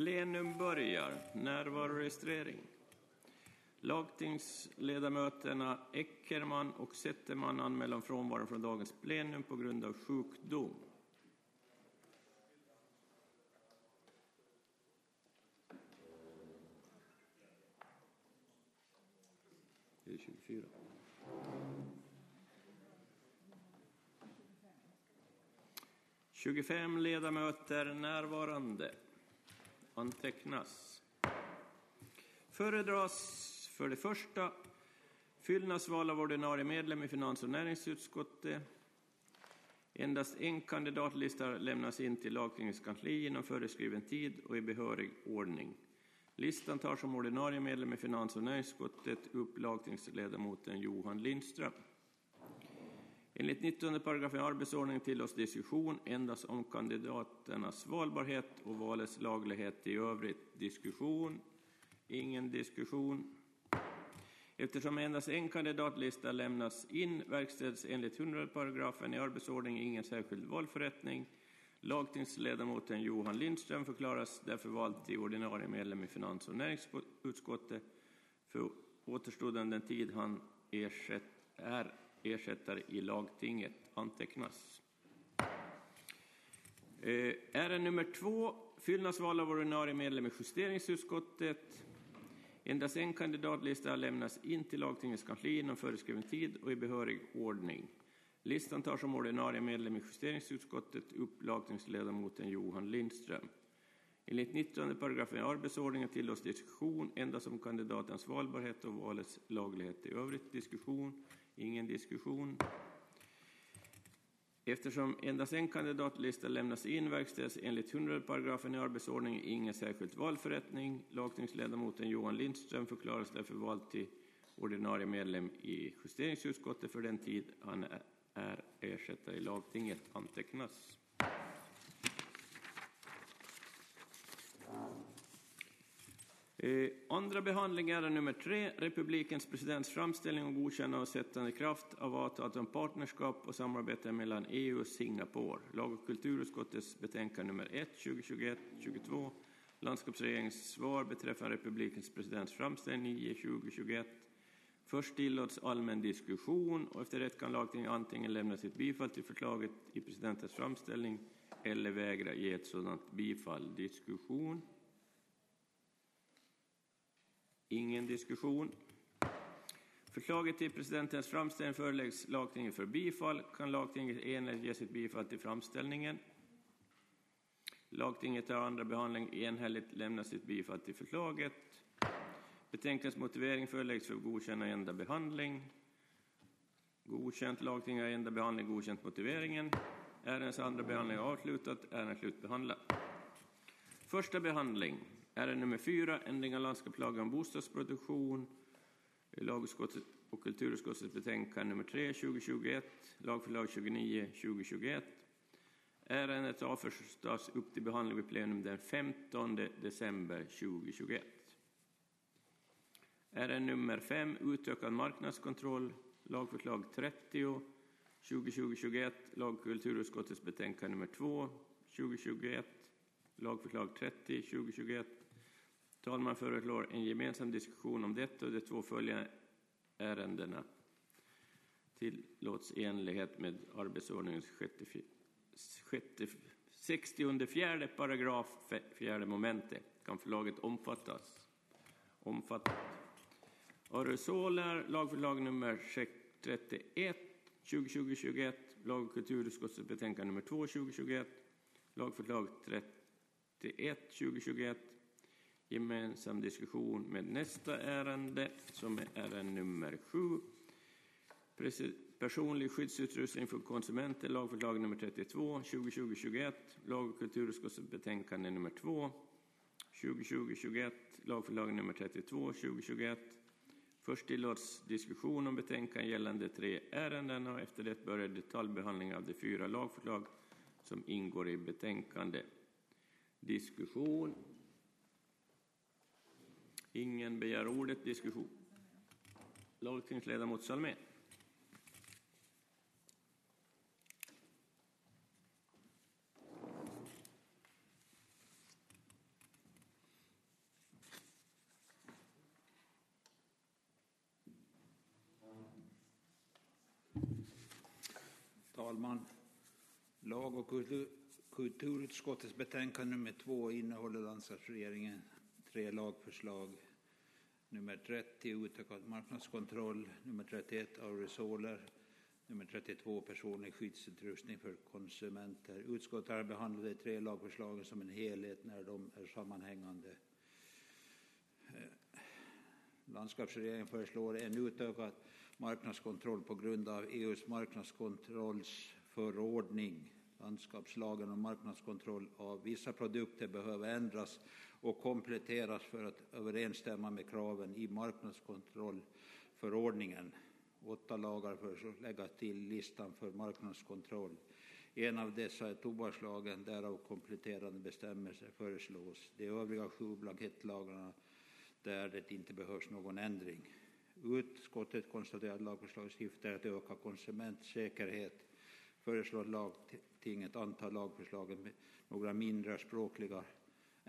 Plenum börjar. Närvaroregistrering. Lagtingsledamöterna Eckerman och Zetterman anmäler om frånvaro från dagens plenum på grund av sjukdom. Det är 24. Tjugofem ledamöter närvarande. Antecknas. Föredras för det första fyllnadsval av ordinarie medlem i finans och näringsutskottet. Endast en kandidatlista lämnas in till lagtingets kansli inom föreskriven tid och i behörig ordning. Listan tar som ordinarie medlem i finans och näringsutskottet upp lagtingsledamoten Johan Lindström. Enligt 19 paragrafen arbetsordningen tillåts diskussion endast om kandidaternas valbarhet och valets laglighet i övrigt. Diskussion? Ingen diskussion. Eftersom endast en kandidatlista lämnas in verkställs enligt 100 paragrafen i arbetsordningen ingen särskild valförrättning. Lagtingsledamoten Johan Lindström förklaras därför vald till ordinarie medlem i finans och näringsutskottet för återstoden den tid han ersätt, är ersättare i lagtinget antecknas. Eh, ärende nummer två, fyllnadsval av ordinarie medlem i justeringsutskottet. Endast en kandidatlista lämnas in till lagtingets kansli inom föreskriven tid och i behörig ordning. Listan tar som ordinarie medlem i justeringsutskottet upp lagtingsledamoten Johan Lindström. Enligt 19 paragrafen i arbetsordningen tillåts diskussion endast om kandidatens valbarhet och valets laglighet i övrigt. Diskussion? Ingen diskussion. Eftersom endast en kandidatlista lämnas in verkställs enligt 100 paragrafen i arbetsordningen ingen särskild valförrättning. Lagtingsledamoten Johan Lindström förklaras därför vald till ordinarie medlem i justeringsutskottet för den tid han är ersättare i lagtinget antecknas. Eh, andra behandling är nummer tre, republikens presidents framställning om godkännande och sättande kraft av avtalet om partnerskap och samarbete mellan EU och Singapore. Lag och kulturutskottets betänkande nummer 1, 2021-22. Landskapsregeringens svar beträffande republikens presidents framställning 9, 2021. Först tillåts allmän diskussion och efter det kan lagtinget antingen lämna sitt bifall till förslaget i presidentens framställning eller vägra ge ett sådant bifall. Diskussion. Ingen diskussion. Förslaget till presidentens framställning föreläggs lagtinget för bifall. Kan lagtinget enhälligt ge sitt bifall till framställningen? Lagtinget har andra behandling enhälligt lämnat sitt bifall till förslaget. Betänkandets motivering föreläggs för godkännande enda behandling. Godkänt Lagtinget har enda behandling, godkänt motiveringen. Ärendets andra behandling är avslutat, ärendet slutbehandlat. Första behandling. Ärende nummer fyra, ändring av landskapslagen om bostadsproduktion. Lagutskottet och kulturutskottets betänkande nummer 3, 2021. Lagförslag 29, 2021. Ärendet avförs upp till behandling vid plenum den 15 december 2021. Ärende nummer 5, utökad marknadskontroll. Lagförslag 30, 2020-21. Lag och kulturutskottets betänkande nummer 2, 2021 lagförslag 30 2021. Talman föreslår en gemensam diskussion om detta och de två följande ärendena tillåts i enlighet med arbetsordningens 64 paragraf, fjärde momentet. Kan förslaget omfattas? Omfattat. Aerosoler, lagförslag nummer 31, 2020-21, lag och kulturutskottets betänkande nummer 2, 2021, lagförslag 31 2021. Gemensam diskussion med nästa ärende som är ärende nummer sju. Personlig skyddsutrustning för konsumenter, lagförslag nummer 32, 2020-21, lag och kulturutskottets betänkande nummer 2, 2020-21, lagförslag nummer 32, 2021. Först tillåts diskussion om betänkande gällande tre ärenden och efter det börjar detaljbehandling av de fyra lagförslag som ingår i betänkandet. Diskussion. Ingen begär ordet. Diskussion. Lagtingsledamot Salmé. talman. Lag och kulturutskottets betänkande nummer två innehåller landskapsregeringen tre lagförslag. Nummer 30 utökad marknadskontroll, nummer 31 aerosoler, nummer 32 personlig skyddsutrustning för konsumenter. Utskottet har behandlat de tre lagförslagen som en helhet när de är sammanhängande. Eh, landskapsregeringen föreslår en utökad marknadskontroll på grund av EUs marknadskontrollsförordning. Landskapslagen om marknadskontroll av vissa produkter behöver ändras och kompletteras för att överensstämma med kraven i marknadskontrollförordningen. Åtta lagar föreslås läggas till listan för marknadskontroll. En av dessa är tobakslagen, därav kompletterande bestämmelser föreslås. De övriga sju blankettlagarna där det inte behövs någon ändring. Utskottet konstaterar att lagförslaget syftar att öka konsumentsäkerhet. Föreslår lagtinget antal lagförslag, med några mindre språkliga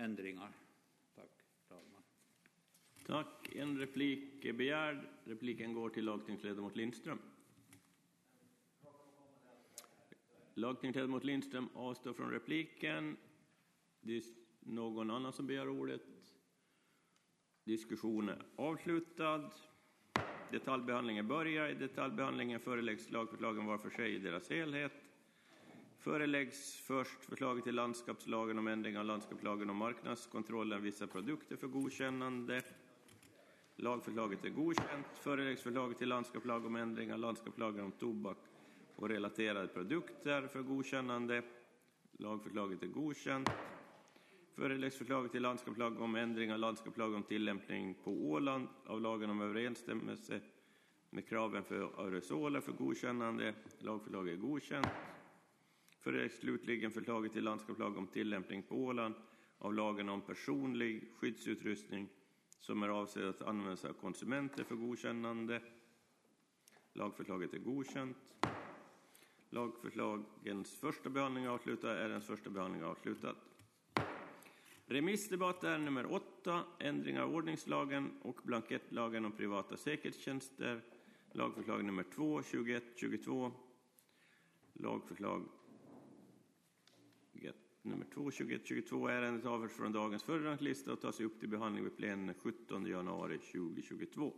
ändringar. Tack, talman. Tack. En replik är begärd. Repliken går till lagtingsledamot Lindström. Lagtingsledamot Lindström avstår från repliken. Det är någon annan som begär ordet? Diskussionen är avslutad. Detaljbehandlingen börjar. I detaljbehandlingen föreläggs lagförslagen var för sig i deras helhet. Föreläggs först förslaget till landskapslagen om ändring av landskapslagen om marknadskontrollen av vissa produkter för godkännande. Lagförslaget är godkänt. Föreläggs förslaget till landskapslag om ändring av landskapslagen om tobak och relaterade produkter för godkännande. Lagförslaget är godkänt. Föreläggs förslaget till landskapslag om ändring av landskapslag om tillämpning på Åland av lagen om överensstämmelse med kraven för aerosoler för godkännande. Lagförslaget är godkänt. Föreläggs slutligen förslaget till landskapslag om tillämpning på Åland av lagen om personlig skyddsutrustning som är avsedd att användas av konsumenter för godkännande. Lagförslaget är godkänt. Lagförslagens första behandling avslutad. Ärendets första första är avslutad. Remissdebatt är nummer åtta, ändring av ordningslagen och blankettlagen om privata säkerhetstjänster. Lagförslag nummer 2, 21, 22. Lagförslag nummer 2, 2122. Ärendet avförs från dagens föredragningslista och tas upp till behandling vid plenum den 17 januari 2022.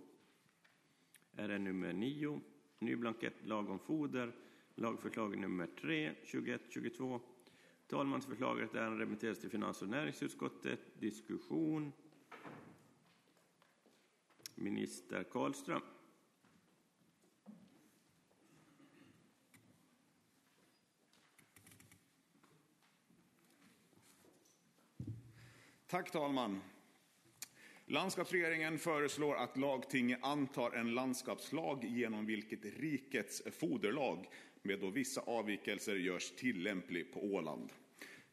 Ärende nummer 9, ny blankett, lag om foder. Lagförslag nummer 3, 2122. Talmansförslaget är remitteras till finans och näringsutskottet. Diskussion. Minister Karlström. Tack talman. Landskapsregeringen föreslår att lagtinget antar en landskapslag genom vilket rikets foderlag med då vissa avvikelser görs tillämplig på Åland.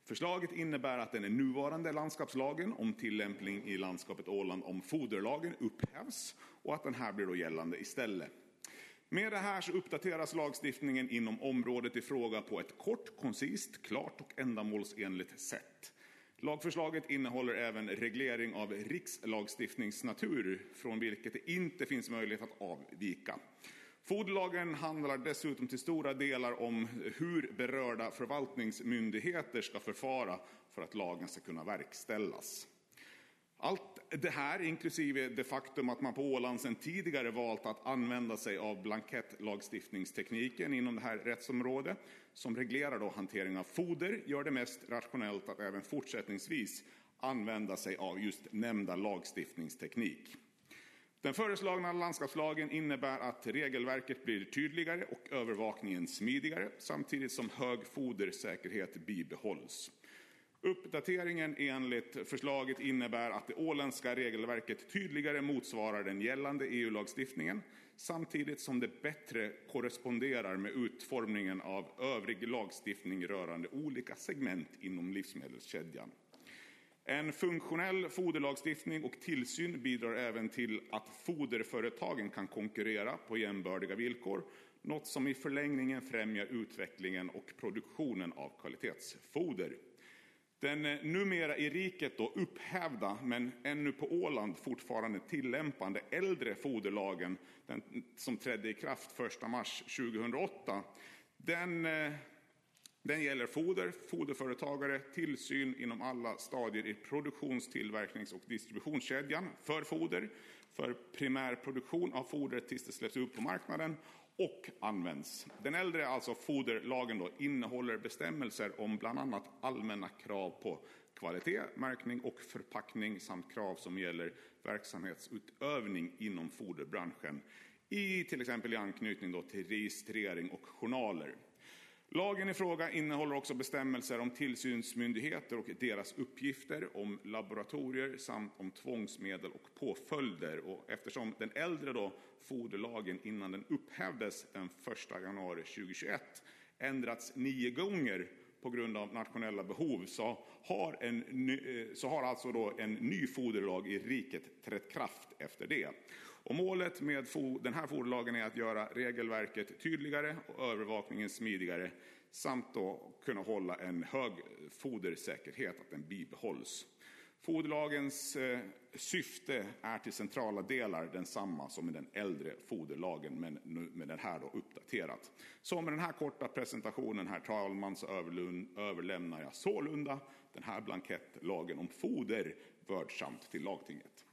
Förslaget innebär att den nuvarande landskapslagen om tillämpning i landskapet Åland om foderlagen upphävs och att den här blir då gällande istället. Med det här så uppdateras lagstiftningen inom området i fråga på ett kort, koncist, klart och ändamålsenligt sätt. Lagförslaget innehåller även reglering av rikslagstiftningsnatur från vilket det inte finns möjlighet att avvika. Foderlagen handlar dessutom till stora delar om hur berörda förvaltningsmyndigheter ska förfara för att lagen ska kunna verkställas. Det här, inklusive det faktum att man på Åland sedan tidigare valt att använda sig av blankettlagstiftningstekniken inom det här rättsområdet som reglerar då hantering av foder, gör det mest rationellt att även fortsättningsvis använda sig av just nämnda lagstiftningsteknik. Den föreslagna landskapslagen innebär att regelverket blir tydligare och övervakningen smidigare samtidigt som hög fodersäkerhet bibehålls. Uppdateringen enligt förslaget innebär att det åländska regelverket tydligare motsvarar den gällande EU-lagstiftningen samtidigt som det bättre korresponderar med utformningen av övrig lagstiftning rörande olika segment inom livsmedelskedjan. En funktionell foderlagstiftning och tillsyn bidrar även till att foderföretagen kan konkurrera på jämbördiga villkor, något som i förlängningen främjar utvecklingen och produktionen av kvalitetsfoder. Den eh, numera i riket då upphävda, men ännu på Åland fortfarande tillämpande äldre foderlagen, den som trädde i kraft 1 mars 2008, Den, eh, den gäller foder, foderföretagare, tillsyn inom alla stadier i produktions-, tillverknings och distributionskedjan för foder, för primärproduktion av foder tills det släpps ut på marknaden och används. Den äldre, alltså foderlagen, då, innehåller bestämmelser om bland annat allmänna krav på kvalitet, märkning och förpackning samt krav som gäller verksamhetsutövning inom foderbranschen i till exempel i anknytning då till registrering och journaler. Lagen i fråga innehåller också bestämmelser om tillsynsmyndigheter och deras uppgifter, om laboratorier samt om tvångsmedel och påföljder. Och eftersom den äldre då, foderlagen innan den upphävdes den 1 januari 2021 ändrats nio gånger på grund av nationella behov så har, en, eh, så har alltså då en ny foderlag i riket trätt kraft efter det. Och målet med den här foderlagen är att göra regelverket tydligare och övervakningen smidigare samt då kunna hålla en hög fodersäkerhet, att den bibehålls. Foderlagens eh, syfte är till centrala delar densamma som i den äldre foderlagen, men nu med den här då uppdaterat. Så med den här korta presentationen, herr talman, så överlämnar jag sålunda den här blankettlagen om foder vördsamt till lagtinget.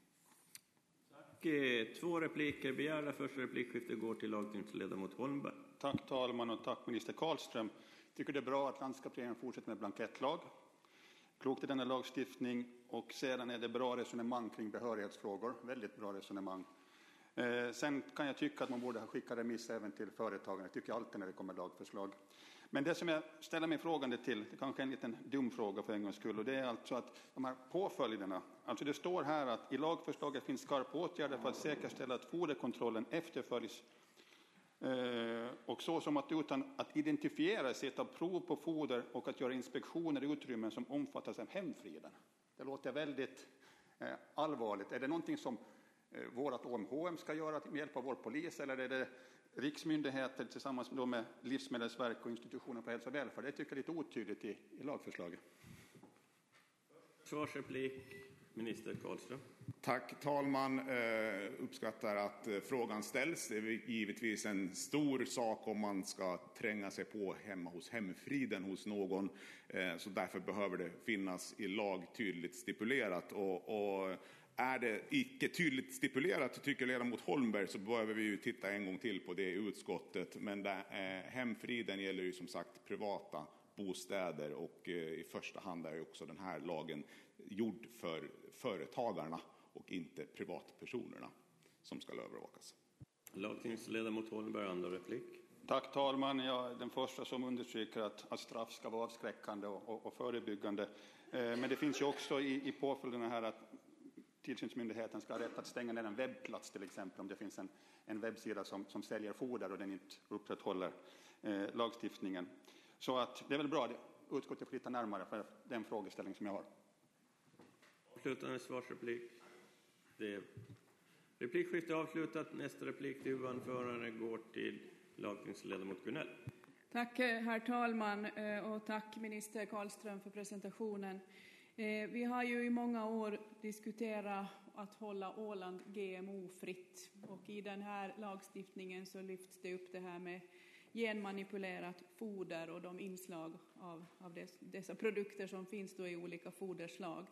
Tack. Två repliker begärda. Första replikskiftet går till lagtingsledamot Holmberg. Tack talman och tack minister Karlström. Jag tycker det är bra att landskapsregeringen fortsätter med blankettlag. Klokt i denna lagstiftning och sedan är det bra resonemang kring behörighetsfrågor. Väldigt bra resonemang. Eh, sen kan jag tycka att man borde ha skickat remiss även till företagen. Det tycker jag alltid när det kommer lagförslag. Men det som jag ställer mig frågande till, det kanske är en liten dum fråga för en gångs skull, och det är alltså att de här påföljderna, alltså det står här att i lagförslaget finns skarpa åtgärder för att säkerställa att foderkontrollen efterföljs eh, och så som att utan att identifiera, sig ta prov på foder och att göra inspektioner i utrymmen som omfattas av hemfriden. Det låter väldigt eh, allvarligt. Är det någonting som eh, vårt OMHM ska göra med hjälp av vår polis eller är det riksmyndigheter tillsammans med Livsmedelsverket och institutionen för hälsa och välfärd. Det tycker jag är lite otydligt i, i lagförslaget. Svarsreplik, minister Karlström. Tack talman. Eh, uppskattar att eh, frågan ställs. Det är givetvis en stor sak om man ska tränga sig på hemma hos hemfriden hos någon. Eh, så därför behöver det finnas i lag tydligt stipulerat. Och, och är det icke tydligt stipulerat, tycker ledamot Holmberg, så behöver vi ju titta en gång till på det i utskottet. Men där, eh, hemfriden gäller ju som sagt privata bostäder och eh, i första hand är ju också den här lagen gjord för företagarna och inte privatpersonerna som ska övervakas. Lagtingsledamot Holmberg, andra replik. Tack talman. Jag är den första som understryker att, att straff ska vara avskräckande och, och, och förebyggande. Eh, men det finns ju också i, i påföljderna här att tillsynsmyndigheten ska ha rätt att stänga ner en webbplats till exempel om det finns en, en webbsida som, som säljer foder och den inte upprätthåller eh, lagstiftningen. Så att det är väl bra att utskottet får titta närmare på den frågeställning som jag har. Avslutande svarsreplik. Det replikskiftet är avslutat. Nästa replik till huvudanförande går till lagtingsledamot Gunell. Tack herr talman eh, och tack minister Karlström för presentationen. Eh, vi har ju i många år diskuterat att hålla Åland GMO-fritt och i den här lagstiftningen så lyfts det upp det här med genmanipulerat foder och de inslag av, av dessa produkter som finns då i olika foderslag.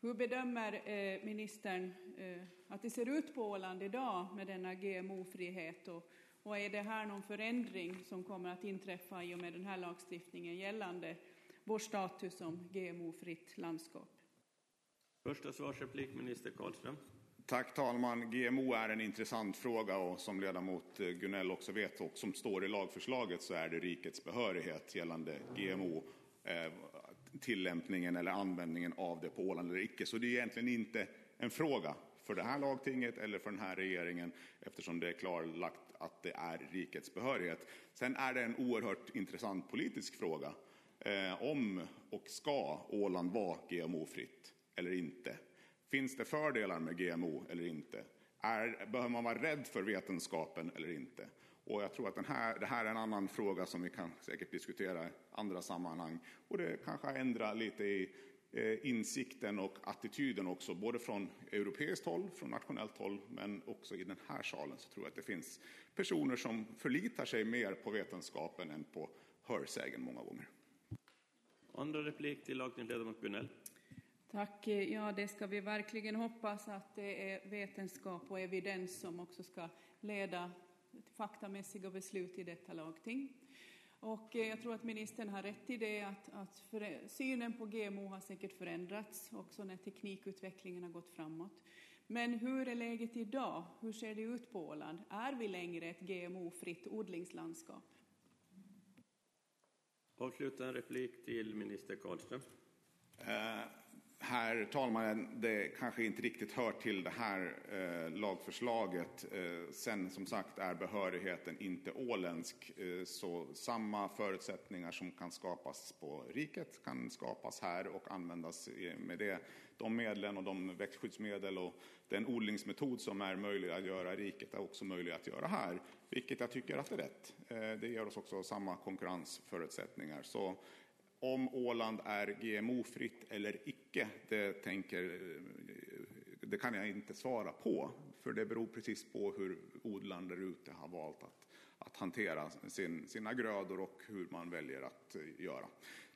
Hur bedömer eh, ministern eh, att det ser ut på Åland idag med denna GMO-frihet och, och är det här någon förändring som kommer att inträffa i och med den här lagstiftningen gällande vår status som GMO-fritt landskap. Första svarsreplik, minister Karlström. Tack talman. GMO är en intressant fråga och som ledamot Gunell också vet och som står i lagförslaget så är det rikets behörighet gällande GMO, eh, tillämpningen eller användningen av det på Åland eller icke. Så det är egentligen inte en fråga för det här lagtinget eller för den här regeringen eftersom det är klarlagt att det är rikets behörighet. Sen är det en oerhört intressant politisk fråga eh, om och ska Åland vara GMO-fritt eller inte? Finns det fördelar med GMO eller inte? Är, behöver man vara rädd för vetenskapen eller inte? Och jag tror att den här, det här är en annan fråga som vi kan säkert diskutera i andra sammanhang. Och det kanske ändrar lite i, eh, insikten och attityden också, både från europeiskt håll, från nationellt håll, men också i den här salen så tror jag att det finns personer som förlitar sig mer på vetenskapen än på hörsägen många gånger. Andra replik till lagtingsledamot Gunnell. Tack. Ja, det ska vi verkligen hoppas att det är vetenskap och evidens som också ska leda till faktamässiga beslut i detta lagting. Och eh, jag tror att ministern har rätt i det att, att för, synen på GMO har säkert förändrats också när teknikutvecklingen har gått framåt. Men hur är läget idag? Hur ser det ut på Åland? Är vi längre ett GMO-fritt odlingslandskap? Avslutande replik till minister Karlström. Eh, herr talman, det kanske inte riktigt hör till det här eh, lagförslaget. Eh, sen som sagt är behörigheten inte åländsk, eh, så samma förutsättningar som kan skapas på riket kan skapas här och användas med det, de medlen och de växtskyddsmedel och den odlingsmetod som är möjlig att göra i riket är också möjlig att göra här, vilket jag tycker att är rätt. Eh, det ger oss också samma konkurrensförutsättningar. Så om Åland är GMO-fritt eller icke, det, tänker, eh, det kan jag inte svara på. För det beror precis på hur odlaren där ute har valt att, att hantera sin, sina grödor och hur man väljer att eh, göra.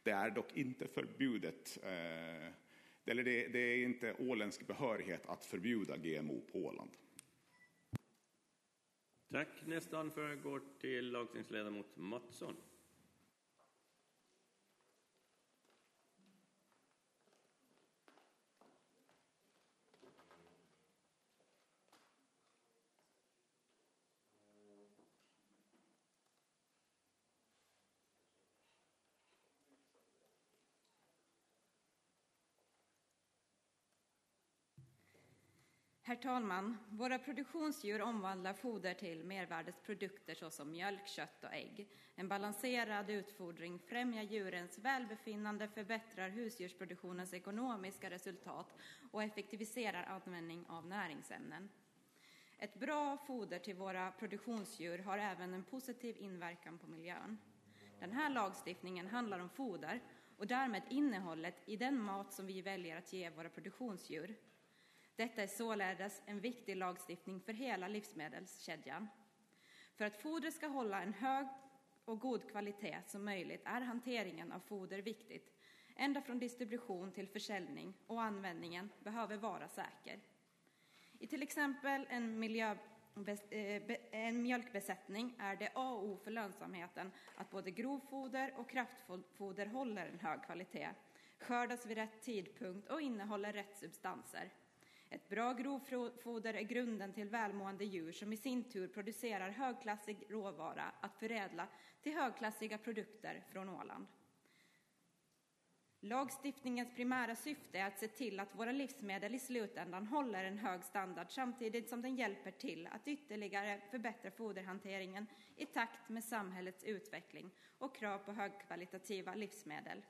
Det är dock inte förbjudet, eh, eller det, det är inte åländsk behörighet att förbjuda GMO på Åland. Tack. Nästa anförande går till lagstingsledamot Mattsson. Herr talman! Våra produktionsdjur omvandlar foder till mervärdesprodukter såsom mjölk, kött och ägg. En balanserad utfodring främjar djurens välbefinnande, förbättrar husdjursproduktionens ekonomiska resultat och effektiviserar användning av näringsämnen. Ett bra foder till våra produktionsdjur har även en positiv inverkan på miljön. Den här lagstiftningen handlar om foder och därmed innehållet i den mat som vi väljer att ge våra produktionsdjur. Detta är således en viktig lagstiftning för hela livsmedelskedjan. För att fodret ska hålla en hög och god kvalitet som möjligt är hanteringen av foder viktigt. Ända från distribution till försäljning och användningen behöver vara säker. I till exempel en, miljö, eh, en mjölkbesättning är det A och O för lönsamheten att både grovfoder och kraftfoder håller en hög kvalitet, skördas vid rätt tidpunkt och innehåller rätt substanser. Ett bra grovfoder är grunden till välmående djur som i sin tur producerar högklassig råvara att förädla till högklassiga produkter från Åland. Lagstiftningens primära syfte är att se till att våra livsmedel i slutändan håller en hög standard samtidigt som den hjälper till att ytterligare förbättra foderhanteringen i takt med samhällets utveckling och krav på högkvalitativa livsmedel.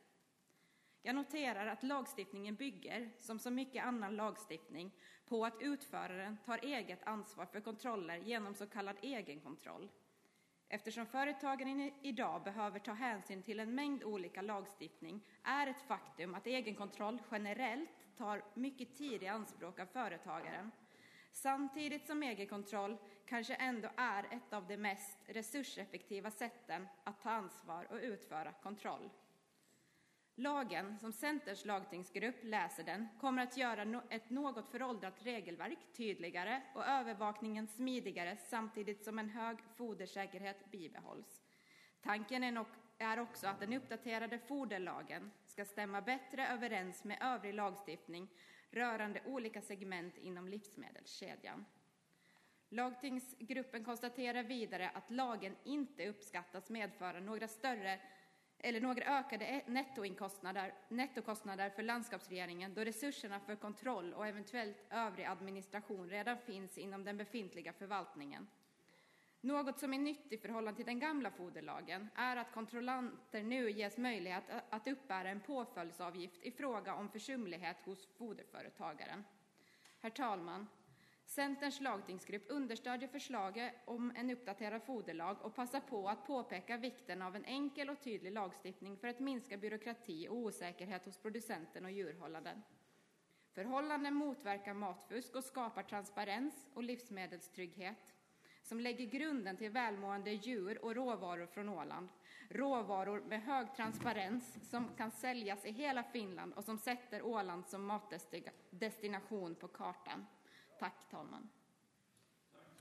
Jag noterar att lagstiftningen bygger, som så mycket annan lagstiftning, på att utföraren tar eget ansvar för kontroller genom så kallad egenkontroll. Eftersom företagen idag behöver ta hänsyn till en mängd olika lagstiftning är ett faktum att egenkontroll generellt tar mycket tid i anspråk av företagaren. Samtidigt som egenkontroll kanske ändå är ett av de mest resurseffektiva sätten att ta ansvar och utföra kontroll. Lagen, som Centerns lagtingsgrupp läser den, kommer att göra ett något föråldrat regelverk tydligare och övervakningen smidigare samtidigt som en hög fodersäkerhet bibehålls. Tanken är, nog, är också att den uppdaterade foderlagen ska stämma bättre överens med övrig lagstiftning rörande olika segment inom livsmedelskedjan. Lagtingsgruppen konstaterar vidare att lagen inte uppskattas medföra några större eller några ökade e- nettokostnader för landskapsregeringen då resurserna för kontroll och eventuellt övrig administration redan finns inom den befintliga förvaltningen. Något som är nytt i förhållande till den gamla foderlagen är att kontrollanter nu ges möjlighet att uppbära en påföljdsavgift i fråga om försumlighet hos foderföretagaren. Herr talman! Centerns lagtingsgrupp understödjer förslaget om en uppdaterad foderlag och passar på att påpeka vikten av en enkel och tydlig lagstiftning för att minska byråkrati och osäkerhet hos producenten och djurhållaren. Förhållanden motverkar matfusk och skapar transparens och livsmedelstrygghet som lägger grunden till välmående djur och råvaror från Åland. Råvaror med hög transparens som kan säljas i hela Finland och som sätter Åland som matdestination på kartan. Tack, talman.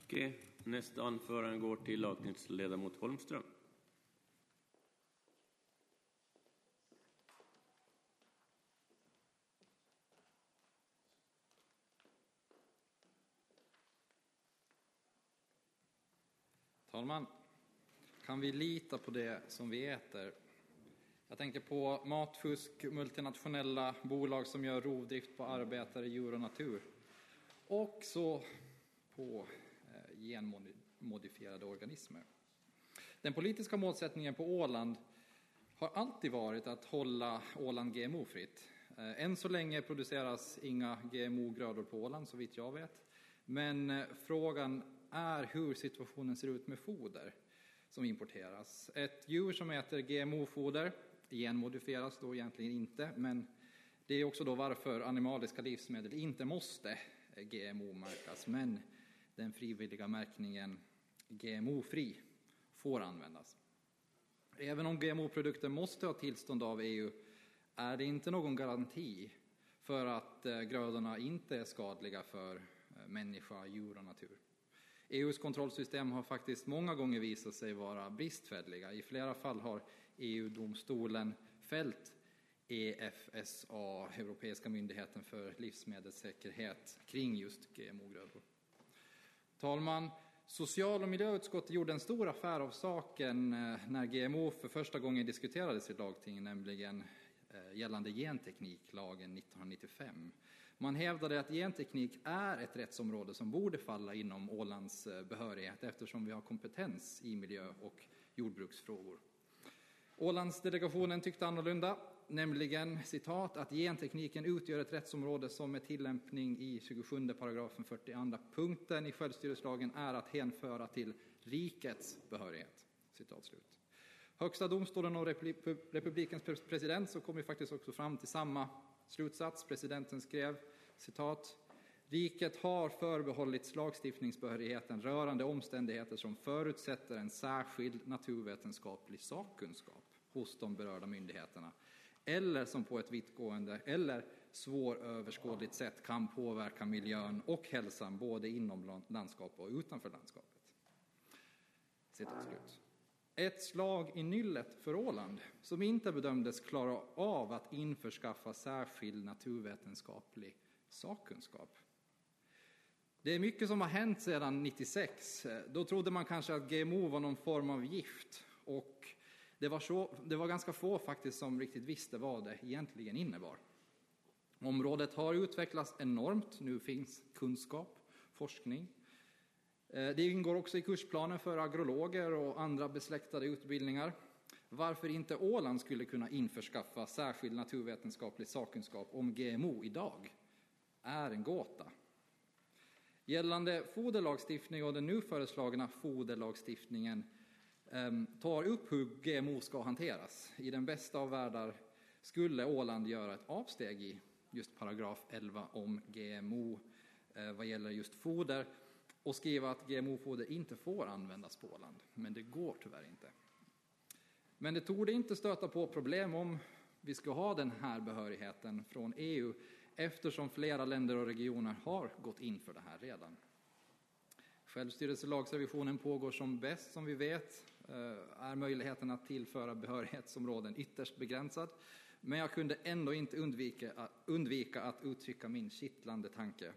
Okej. Nästa anförande går till lagtingsledamot Holmström. Talman, kan vi lita på det som vi äter? Jag tänker på matfusk, multinationella bolag som gör rovdrift på arbetare, djur och natur. Och så på eh, genmodifierade organismer. Den politiska målsättningen på Åland har alltid varit att hålla Åland GMO-fritt. Eh, än så länge produceras inga GMO-grödor på Åland, så vitt jag vet. Men eh, frågan är hur situationen ser ut med foder som importeras. Ett djur som äter GMO-foder genmodifieras då egentligen inte, men det är också då varför animaliska livsmedel inte måste GMO-märkas, men den frivilliga märkningen GMO-fri får användas. Även om GMO-produkter måste ha tillstånd av EU är det inte någon garanti för att eh, grödorna inte är skadliga för eh, människa, djur och natur. EUs kontrollsystem har faktiskt många gånger visat sig vara bristfälliga. I flera fall har EU-domstolen fällt EFSA, Europeiska myndigheten för livsmedelssäkerhet, kring just GMO-grödor. Talman, Social och miljöutskottet gjorde en stor affär av saken eh, när GMO för första gången diskuterades i lagtingen, nämligen eh, gällande gentekniklagen 1995. Man hävdade att genteknik är ett rättsområde som borde falla inom Ålands eh, behörighet eftersom vi har kompetens i miljö och jordbruksfrågor. Ålandsdelegationen tyckte annorlunda, nämligen citat att gentekniken utgör ett rättsområde som med tillämpning i 27 paragrafen 42 punkten i självstyrelselagen är att hänföra till rikets behörighet. Citat slut. Högsta domstolen och republikens president så kom ju faktiskt också fram till samma slutsats. Presidenten skrev citat Riket har förbehållits lagstiftningsbehörigheten rörande omständigheter som förutsätter en särskild naturvetenskaplig sakkunskap hos de berörda myndigheterna eller som på ett vittgående eller svåröverskådligt sätt kan påverka miljön och hälsan både inom landskapet och utanför landskapet. Citat slut. Ett slag i nyllet för Åland som inte bedömdes klara av att införskaffa särskild naturvetenskaplig sakkunskap. Det är mycket som har hänt sedan 96. Då trodde man kanske att GMO var någon form av gift och det var, så, det var ganska få faktiskt som riktigt visste vad det egentligen innebar. Området har utvecklats enormt. Nu finns kunskap, forskning. Eh, det ingår också i kursplanen för agrologer och andra besläktade utbildningar. Varför inte Åland skulle kunna införskaffa särskild naturvetenskaplig sakkunskap om GMO idag är en gåta. Gällande foderlagstiftning och den nu föreslagna foderlagstiftningen Ehm, tar upp hur GMO ska hanteras. I den bästa av världar skulle Åland göra ett avsteg i just paragraf 11 om GMO eh, vad gäller just foder och skriva att GMO-foder inte får användas på Åland. Men det går tyvärr inte. Men det torde inte stöta på problem om vi ska ha den här behörigheten från EU eftersom flera länder och regioner har gått in för det här redan. Självstyrelselagsrevisionen pågår som bäst, som vi vet, Eh, är möjligheten att tillföra behörighetsområden ytterst begränsad. Men jag kunde ändå inte undvika, undvika att uttrycka min kittlande tanke.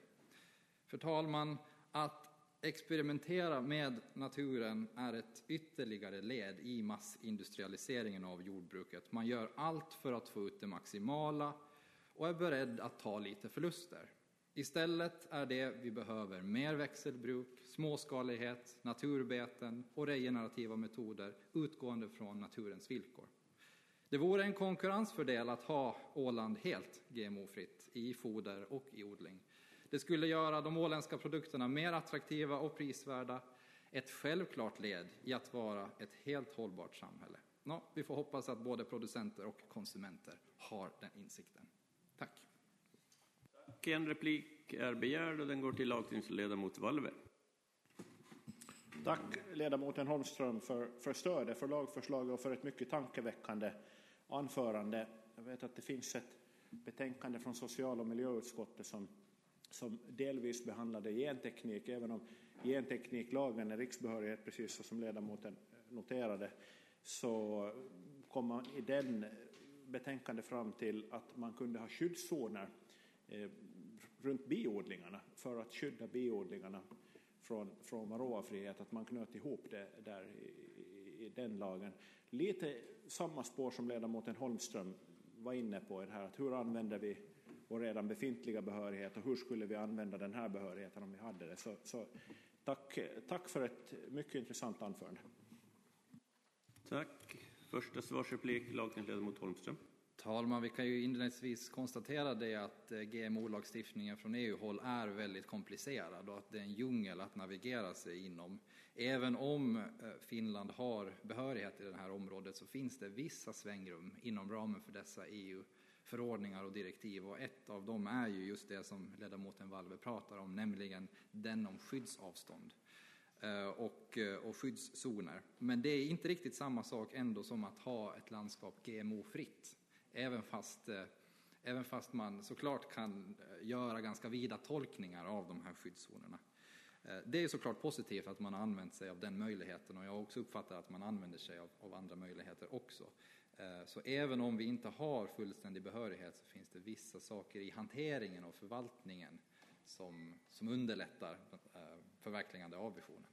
För talman, att experimentera med naturen är ett ytterligare led i massindustrialiseringen av jordbruket. Man gör allt för att få ut det maximala och är beredd att ta lite förluster. Istället är det vi behöver mer växelbruk, småskalighet, naturbeten och regenerativa metoder utgående från naturens villkor. Det vore en konkurrensfördel att ha Åland helt GMO-fritt i foder och i odling. Det skulle göra de åländska produkterna mer attraktiva och prisvärda. Ett självklart led i att vara ett helt hållbart samhälle. Nå, vi får hoppas att både producenter och konsumenter har den insikten. Tack. En replik är begärd och den går till lagtingsledamot Valve. Tack ledamoten Holmström för, för stödet för lagförslaget och för ett mycket tankeväckande anförande. Jag vet att det finns ett betänkande från social och miljöutskottet som, som delvis behandlade genteknik, även om gentekniklagen är riksbehörighet, precis som ledamoten noterade, så kom man i den betänkandet fram till att man kunde ha skyddszoner Eh, runt biodlingarna för att skydda biodlingarna från, från varroafrihet, att man knöt ihop det där i, i, den lagen. Lite samma spår som ledamoten Holmström var inne på, det här att hur använder vi vår redan befintliga behörighet och hur skulle vi använda den här behörigheten om vi hade det. Så, så tack, tack för ett mycket intressant anförande. Tack. Första svarsreplik, lagtingsledamot Holmström. Talman, vi kan ju inledningsvis konstatera det att eh, GMO-lagstiftningen från EU-håll är väldigt komplicerad och att det är en djungel att navigera sig inom. Även om eh, Finland har behörighet i det här området så finns det vissa svängrum inom ramen för dessa EU-förordningar och direktiv och ett av dem är ju just det som ledamoten Valve pratar om, nämligen den om skyddsavstånd eh, och, och skyddszoner. Men det är inte riktigt samma sak ändå som att ha ett landskap GMO-fritt även fast, eh, även fast man såklart kan eh, göra ganska vida tolkningar av de här skyddszonerna. Eh, det är såklart positivt att man har använt sig av den möjligheten och jag har också uppfattat att man använder sig av, av andra möjligheter också. Så även om vi inte har fullständig behörighet så finns det vissa saker i hanteringen och förvaltningen som, som underlättar förverkligande av visionen.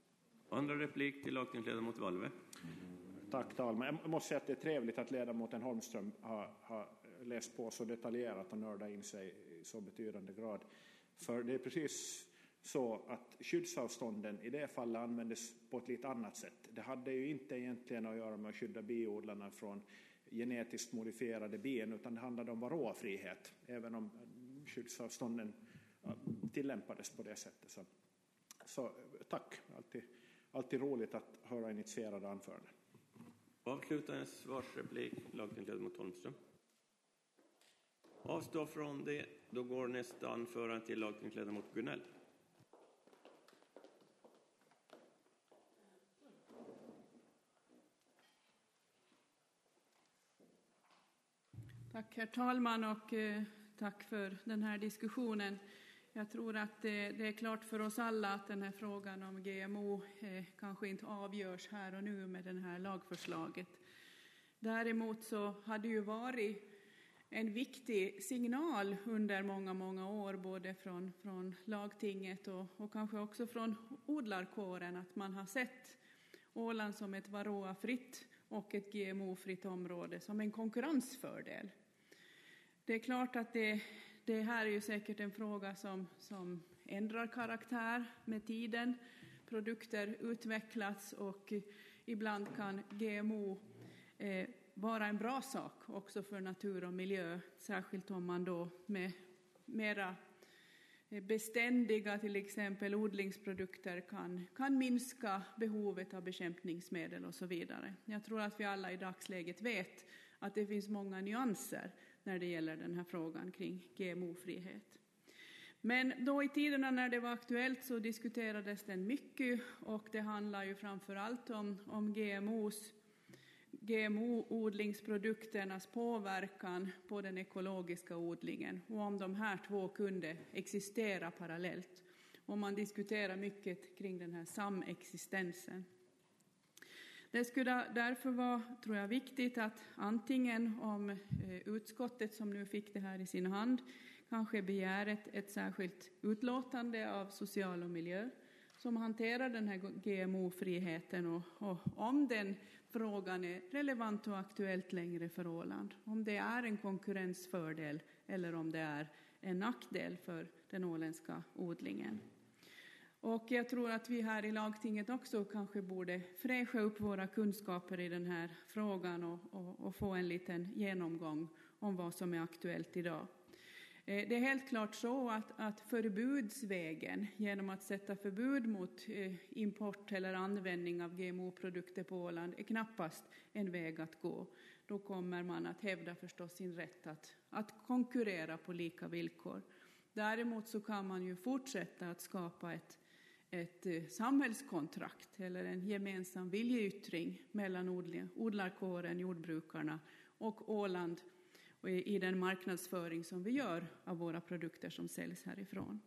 Andra replik till lagtingsledamot Valve. Tack talman. Jag måste säga att det är trevligt att ledamoten Holmström har, har läst på så detaljerat och nördat in sig i så betydande grad. För det är precis så att skyddsavstånden i det fallet användes på ett lite annat sätt. Det hade ju inte egentligen att göra med att skydda biodlarna från genetiskt modifierade bin utan det handlade om varroafrihet, även om skyddsavstånden tillämpades på det sättet. Så, så tack, alltid, alltid roligt att höra initierade anföranden. Avslutande svarsreplik, lagtingsledamot Holmström. Avstå från det. Då går nästa anförande till lagtingsledamot Gunell. Tack herr talman och eh, tack för den här diskussionen. Jag tror att det, det, är klart för oss alla att den här frågan om GMO eh, kanske inte avgörs här och nu med det här lagförslaget. Däremot så har det ju varit en viktig signal under många, många år, både från, från lagtinget och, och kanske också från odlarkåren, att man har sett Åland som ett varroafritt och ett GMO-fritt område som en konkurrensfördel. Det är klart att det, det här är ju säkert en fråga som, som ändrar karaktär med tiden. Produkter utvecklas och ibland kan GMO eh, vara en bra sak också för natur och miljö, särskilt om man då med mera eh, beständiga, till exempel odlingsprodukter, kan, kan minska behovet av bekämpningsmedel och så vidare. Jag tror att vi alla i dagsläget vet att det finns många nyanser när det gäller den här frågan kring GMO-frihet. Men då i tiderna när det var aktuellt så diskuterades den mycket och det handlar ju framför allt om, om GMOs GMO-odlingsprodukternas påverkan på den ekologiska odlingen och om de här två kunde existera parallellt. Och man diskuterar mycket kring den här samexistensen. Det skulle därför vara, tror jag, viktigt att antingen om eh, utskottet som nu fick det här i sin hand kanske begär ett, ett särskilt utlåtande av social och miljö som hanterar den här GMO-friheten och, och, om den frågan är relevant och aktuellt längre för Åland. Om det är en konkurrensfördel eller om det är en nackdel för den åländska odlingen. Och jag tror att vi här i lagtinget också kanske borde fräscha upp våra kunskaper i den här frågan och, och, och få en liten genomgång om vad som är aktuellt idag. Eh, det är helt klart så att, att förbudsvägen, genom att sätta förbud mot eh, import eller användning av GMO-produkter på Åland, är knappast en väg att gå. Då kommer man att hävda förstås sin rätt att, att konkurrera på lika villkor. Däremot så kan man ju fortsätta att skapa ett, ett eh, samhällskontrakt eller en gemensam viljeyttring mellan odlarkåren, jordbrukarna och Åland eh, i den marknadsföring som vi gör av våra produkter som säljs härifrån.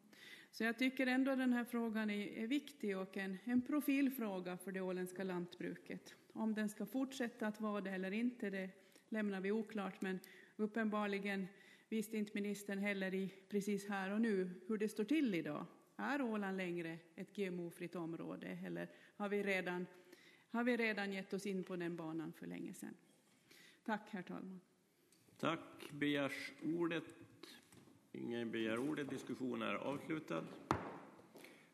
Så jag tycker ändå den här frågan är, viktig och en, en profilfråga för det åländska lantbruket. Om den ska fortsätta att vara det eller inte, det lämnar vi oklart, men uppenbarligen visste inte ministern heller i, precis här och nu hur det står till idag. Är Åland längre ett GMO-fritt område eller har vi, redan, har vi redan gett oss in på den banan för länge sedan? Tack, herr talman. Tack. Begärs ordet? Ingen begär ordet. Diskussionen är avslutad.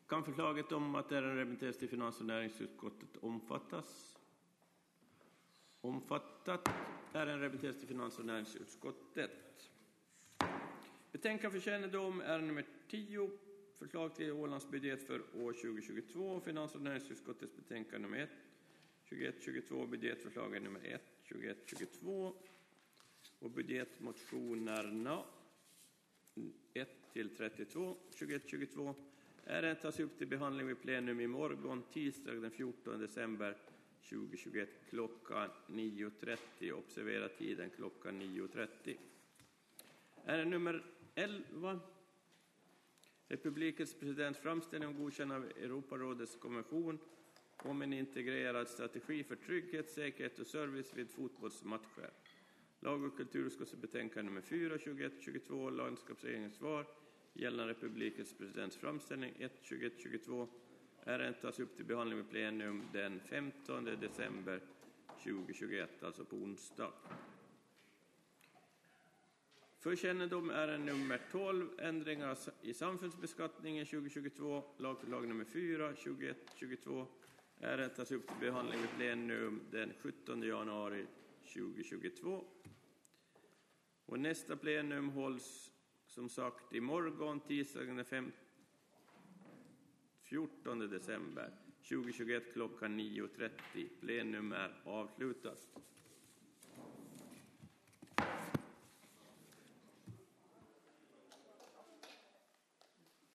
Kan förslaget om att ärendet remitteras till finans och näringsutskottet omfattas? Omfattat. Ärendet remitteras till finans och näringsutskottet. Betänkande för kännedom, ärende nummer 10, förslag till Ålandsbudget för år 2022, finans och näringsutskottets betänkande nummer 1, 2122, budgetförslaget nummer 1, 2122 och budgetmotionerna 1 till 32, 2122. Ärendet tas upp till behandling vid plenum i morgon tisdag den 14 december 2021 klockan 9.30. Observera tiden klockan 9.30. Ärende nummer 11. Republikens president framställning om godkännande av Europarådets konvention om en integrerad strategi för trygghet, säkerhet och service vid fotbollsmatcher. Lag och kulturutskottets betänkande nummer 4, 21, 22, landskapsregeringens svar gällande republikens presidents framställning 1, 21, 22. Ärendet tas upp till behandling med plenum den 15 december 2021, alltså på onsdag. För kännedom är nummer 12, ändringar i samfundsbeskattningen 2022, lagförslag nummer 4, 2021-2022, Ärendet tas upp till behandling vid plenum den 17 januari 2022. Och nästa plenum hålls som sagt imorgon, tisdagen den 14 december 2021 klockan 9.30. Plenum är avslutat.